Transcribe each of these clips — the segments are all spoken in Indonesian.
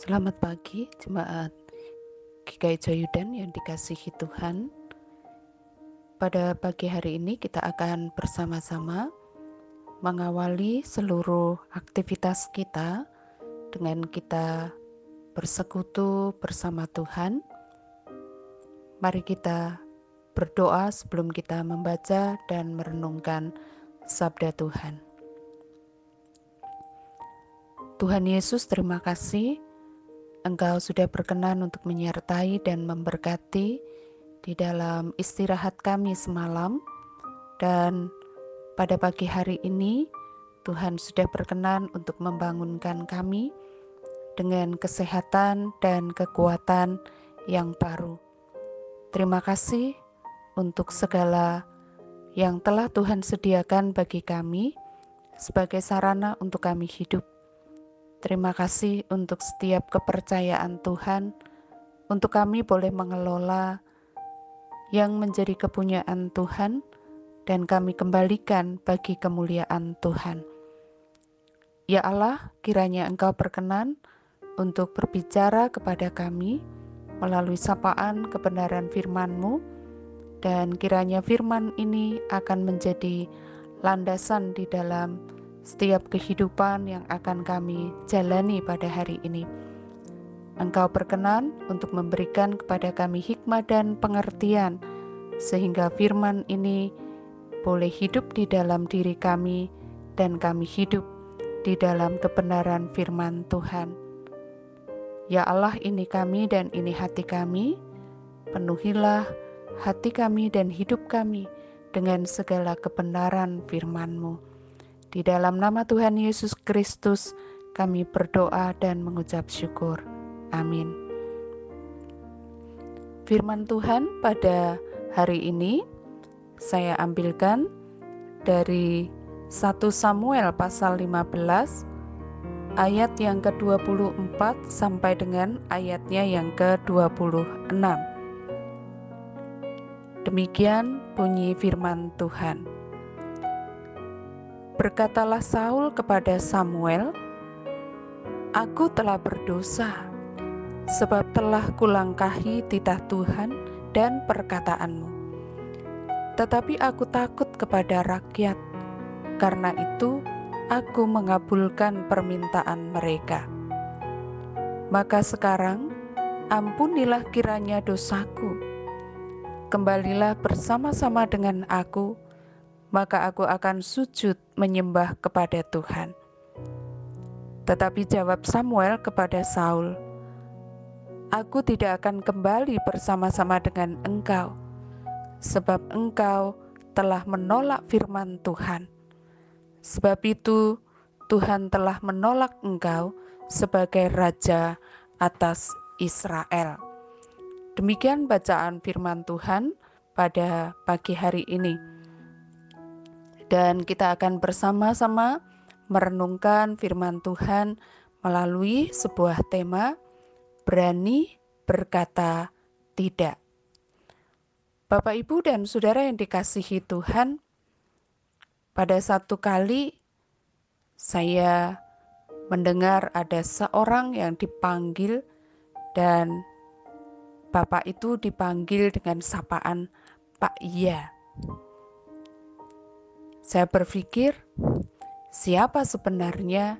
Selamat pagi jemaat GKI Joyudan yang dikasihi Tuhan. Pada pagi hari ini kita akan bersama-sama mengawali seluruh aktivitas kita dengan kita bersekutu bersama Tuhan. Mari kita berdoa sebelum kita membaca dan merenungkan sabda Tuhan. Tuhan Yesus, terima kasih Engkau sudah berkenan untuk menyertai dan memberkati di dalam istirahat kami semalam, dan pada pagi hari ini Tuhan sudah berkenan untuk membangunkan kami dengan kesehatan dan kekuatan yang baru. Terima kasih untuk segala yang telah Tuhan sediakan bagi kami sebagai sarana untuk kami hidup Terima kasih untuk setiap kepercayaan Tuhan, untuk kami boleh mengelola yang menjadi kepunyaan Tuhan, dan kami kembalikan bagi kemuliaan Tuhan. Ya Allah, kiranya Engkau berkenan untuk berbicara kepada kami melalui sapaan kebenaran firman-Mu, dan kiranya firman ini akan menjadi landasan di dalam setiap kehidupan yang akan kami jalani pada hari ini. Engkau berkenan untuk memberikan kepada kami hikmat dan pengertian, sehingga firman ini boleh hidup di dalam diri kami, dan kami hidup di dalam kebenaran firman Tuhan. Ya Allah, ini kami dan ini hati kami, penuhilah hati kami dan hidup kami dengan segala kebenaran firman-Mu. Di dalam nama Tuhan Yesus Kristus, kami berdoa dan mengucap syukur. Amin. Firman Tuhan pada hari ini saya ambilkan dari 1 Samuel pasal 15 ayat yang ke-24 sampai dengan ayatnya yang ke-26. Demikian bunyi firman Tuhan. Berkatalah Saul kepada Samuel, "Aku telah berdosa, sebab telah kulangkahi titah Tuhan dan perkataanmu. Tetapi aku takut kepada rakyat, karena itu aku mengabulkan permintaan mereka. Maka sekarang, ampunilah kiranya dosaku. Kembalilah bersama-sama dengan aku." Maka aku akan sujud menyembah kepada Tuhan. Tetapi jawab Samuel kepada Saul, Aku tidak akan kembali bersama-sama dengan engkau, sebab engkau telah menolak firman Tuhan. Sebab itu, Tuhan telah menolak engkau sebagai raja atas Israel. Demikian bacaan firman Tuhan pada pagi hari ini dan kita akan bersama-sama merenungkan firman Tuhan melalui sebuah tema berani berkata tidak. Bapak, Ibu, dan saudara yang dikasihi Tuhan, pada satu kali saya mendengar ada seorang yang dipanggil, dan Bapak itu dipanggil dengan sapaan Pak Iya. Saya berpikir, siapa sebenarnya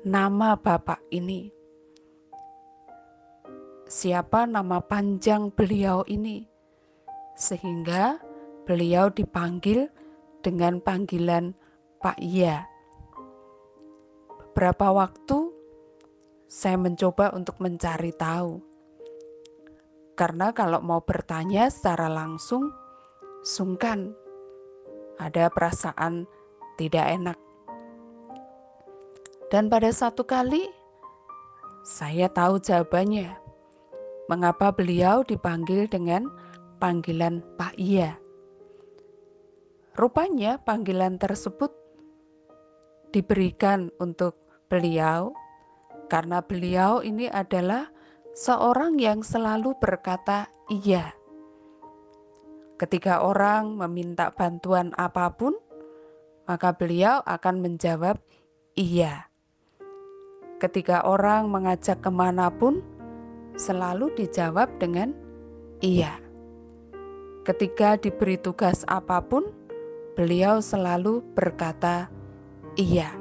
nama Bapak ini? Siapa nama panjang beliau ini? Sehingga beliau dipanggil dengan panggilan Pak Iya. Beberapa waktu saya mencoba untuk mencari tahu. Karena kalau mau bertanya secara langsung, sungkan ada perasaan tidak enak. Dan pada satu kali saya tahu jawabannya. Mengapa beliau dipanggil dengan panggilan Pak Iya? Rupanya panggilan tersebut diberikan untuk beliau karena beliau ini adalah seorang yang selalu berkata iya Ketika orang meminta bantuan apa pun, maka beliau akan menjawab iya. ketika orang mengajak ke mana pun, selalu dijawab dengan iya. Ketika diberi tugas apa pun, beliau selalu berkata iya.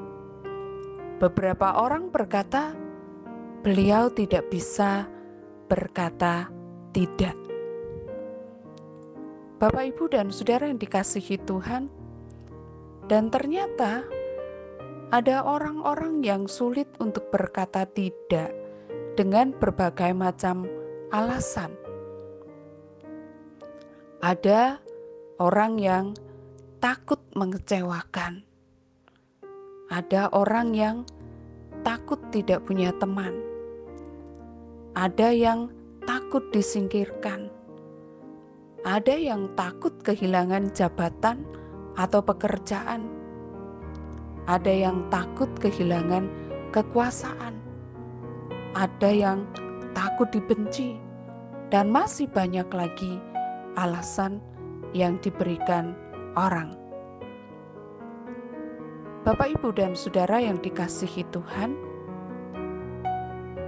Beberapa orang berkata, beliau tidak bisa berkata tidak. Bapak, ibu, dan saudara yang dikasihi Tuhan, dan ternyata ada orang-orang yang sulit untuk berkata tidak dengan berbagai macam alasan. Ada orang yang takut mengecewakan, ada orang yang takut tidak punya teman, ada yang takut disingkirkan, ada yang takut kehilangan jabatan atau pekerjaan. Ada yang takut kehilangan kekuasaan. Ada yang takut dibenci. Dan masih banyak lagi alasan yang diberikan orang. Bapak, Ibu, dan saudara yang dikasihi Tuhan,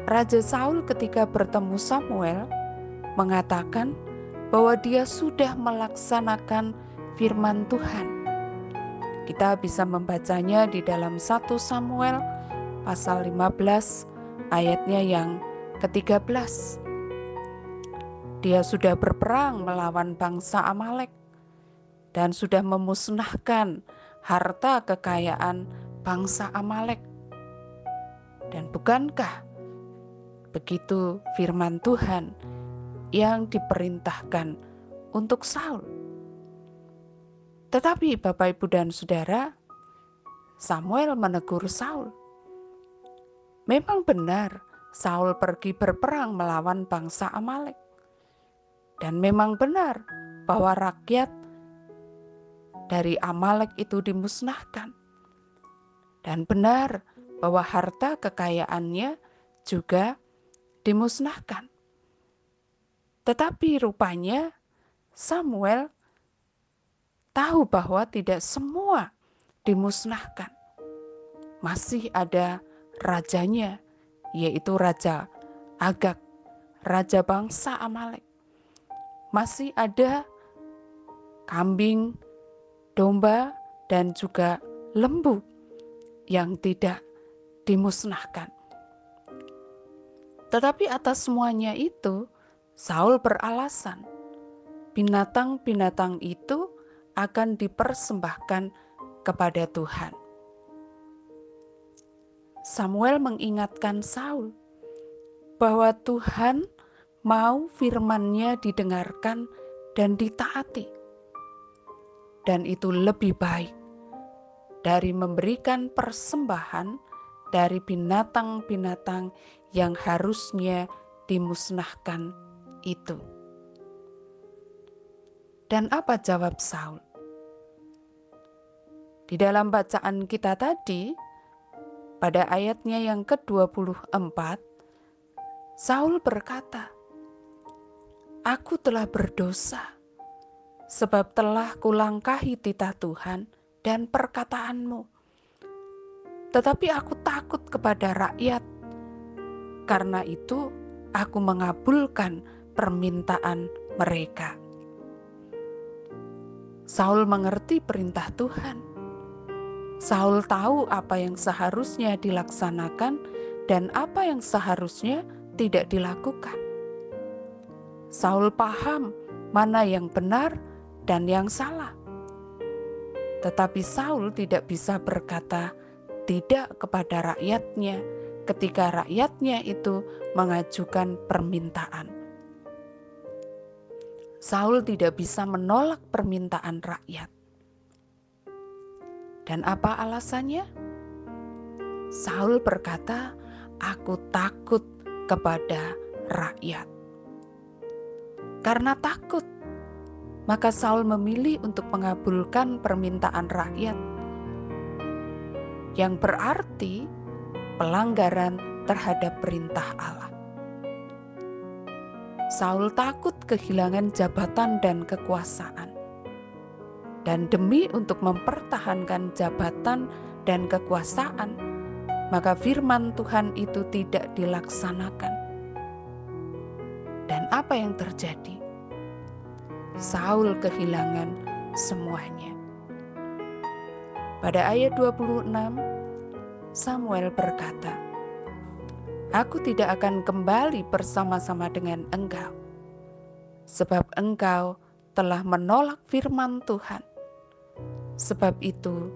Raja Saul, ketika bertemu Samuel, mengatakan bahwa dia sudah melaksanakan firman Tuhan. Kita bisa membacanya di dalam 1 Samuel pasal 15 ayatnya yang ke-13. Dia sudah berperang melawan bangsa Amalek dan sudah memusnahkan harta kekayaan bangsa Amalek. Dan bukankah begitu firman Tuhan yang diperintahkan untuk Saul? Tetapi Bapak Ibu dan Saudara, Samuel menegur Saul. Memang benar Saul pergi berperang melawan bangsa Amalek. Dan memang benar bahwa rakyat dari Amalek itu dimusnahkan. Dan benar bahwa harta kekayaannya juga dimusnahkan. Tetapi rupanya Samuel tahu bahwa tidak semua dimusnahkan. Masih ada rajanya, yaitu Raja Agak, Raja bangsa Amalek. Masih ada kambing, domba, dan juga lembu yang tidak dimusnahkan. Tetapi atas semuanya itu, Saul beralasan binatang-binatang itu akan dipersembahkan kepada Tuhan. Samuel mengingatkan Saul bahwa Tuhan mau firman-Nya didengarkan dan ditaati. Dan itu lebih baik dari memberikan persembahan dari binatang-binatang yang harusnya dimusnahkan itu. Dan apa jawab Saul? Di dalam bacaan kita tadi, pada ayatnya yang ke-24, Saul berkata, Aku telah berdosa, sebab telah kulangkahi titah Tuhan dan perkataanmu. Tetapi aku takut kepada rakyat, karena itu aku mengabulkan permintaan mereka. Saul mengerti perintah Tuhan Saul tahu apa yang seharusnya dilaksanakan dan apa yang seharusnya tidak dilakukan. Saul paham mana yang benar dan yang salah. Tetapi Saul tidak bisa berkata tidak kepada rakyatnya ketika rakyatnya itu mengajukan permintaan. Saul tidak bisa menolak permintaan rakyat. Dan apa alasannya? Saul berkata, "Aku takut kepada rakyat." Karena takut, maka Saul memilih untuk mengabulkan permintaan rakyat, yang berarti pelanggaran terhadap perintah Allah. Saul takut kehilangan jabatan dan kekuasaan dan demi untuk mempertahankan jabatan dan kekuasaan, maka firman Tuhan itu tidak dilaksanakan. Dan apa yang terjadi? Saul kehilangan semuanya. Pada ayat 26, Samuel berkata, Aku tidak akan kembali bersama-sama dengan engkau, sebab engkau telah menolak firman Tuhan. Sebab itu,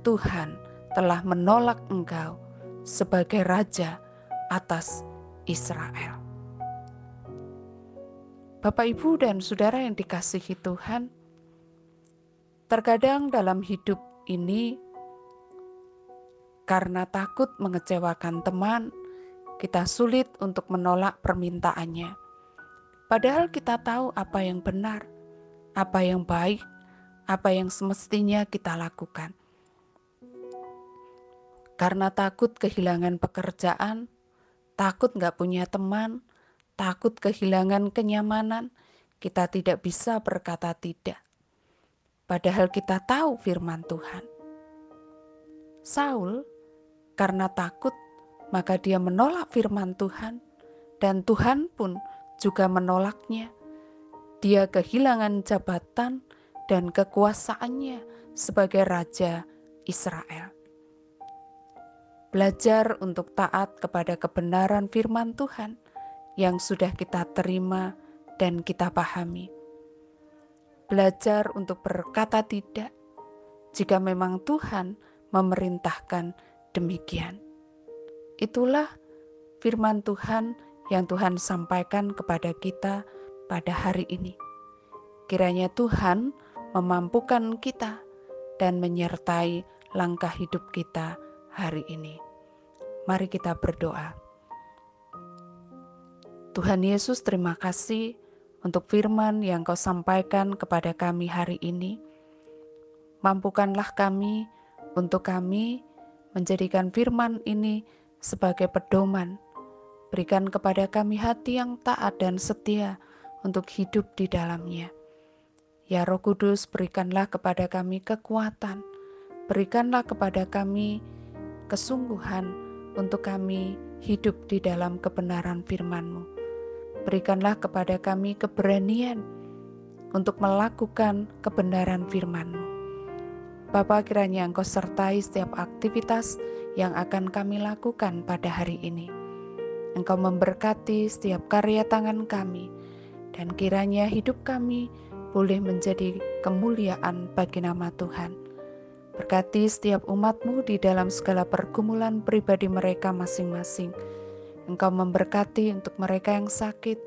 Tuhan telah menolak engkau sebagai raja atas Israel. Bapak, ibu, dan saudara yang dikasihi Tuhan, terkadang dalam hidup ini, karena takut mengecewakan teman, kita sulit untuk menolak permintaannya. Padahal kita tahu apa yang benar, apa yang baik, apa yang semestinya kita lakukan. Karena takut kehilangan pekerjaan, takut nggak punya teman, takut kehilangan kenyamanan, kita tidak bisa berkata tidak. Padahal kita tahu firman Tuhan. Saul, karena takut maka dia menolak firman Tuhan, dan Tuhan pun juga menolaknya. Dia kehilangan jabatan dan kekuasaannya sebagai raja Israel. Belajar untuk taat kepada kebenaran firman Tuhan yang sudah kita terima dan kita pahami. Belajar untuk berkata tidak jika memang Tuhan memerintahkan demikian. Itulah firman Tuhan yang Tuhan sampaikan kepada kita pada hari ini. Kiranya Tuhan memampukan kita dan menyertai langkah hidup kita hari ini. Mari kita berdoa. Tuhan Yesus, terima kasih untuk firman yang Kau sampaikan kepada kami hari ini. Mampukanlah kami untuk kami menjadikan firman ini sebagai pedoman. Berikan kepada kami hati yang taat dan setia untuk hidup di dalamnya. Ya Roh Kudus, berikanlah kepada kami kekuatan, berikanlah kepada kami kesungguhan untuk kami hidup di dalam kebenaran firman-Mu. Berikanlah kepada kami keberanian untuk melakukan kebenaran firman-Mu. Bapa kiranya Engkau sertai setiap aktivitas yang akan kami lakukan pada hari ini. Engkau memberkati setiap karya tangan kami, dan kiranya hidup kami boleh menjadi kemuliaan bagi nama Tuhan. Berkati setiap umatmu di dalam segala pergumulan pribadi mereka masing-masing. Engkau memberkati untuk mereka yang sakit,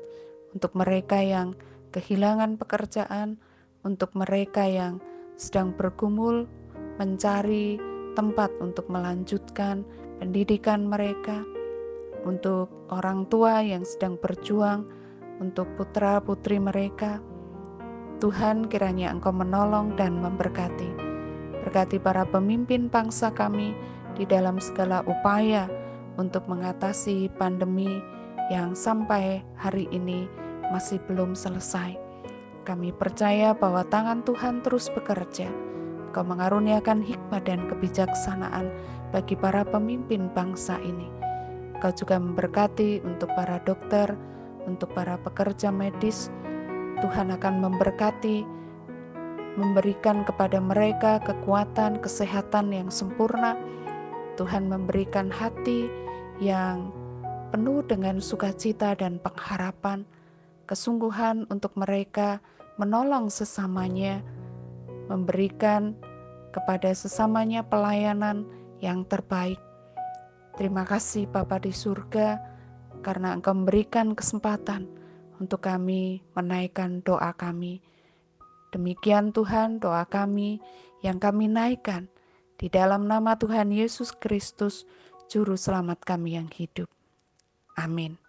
untuk mereka yang kehilangan pekerjaan, untuk mereka yang sedang bergumul mencari tempat untuk melanjutkan pendidikan mereka, untuk orang tua yang sedang berjuang, untuk putra-putri mereka. Tuhan, kiranya Engkau menolong dan memberkati. Berkati para pemimpin bangsa kami di dalam segala upaya untuk mengatasi pandemi yang sampai hari ini masih belum selesai. Kami percaya bahwa tangan Tuhan terus bekerja Kau mengaruniakan hikmat dan kebijaksanaan bagi para pemimpin bangsa ini. Kau juga memberkati untuk para dokter, untuk para pekerja medis. Tuhan akan memberkati, memberikan kepada mereka kekuatan, kesehatan yang sempurna. Tuhan memberikan hati yang penuh dengan sukacita dan pengharapan, kesungguhan untuk mereka menolong sesamanya memberikan kepada sesamanya pelayanan yang terbaik. Terima kasih Bapa di surga karena Engkau memberikan kesempatan untuk kami menaikkan doa kami. Demikian Tuhan doa kami yang kami naikkan di dalam nama Tuhan Yesus Kristus, Juru Selamat kami yang hidup. Amin.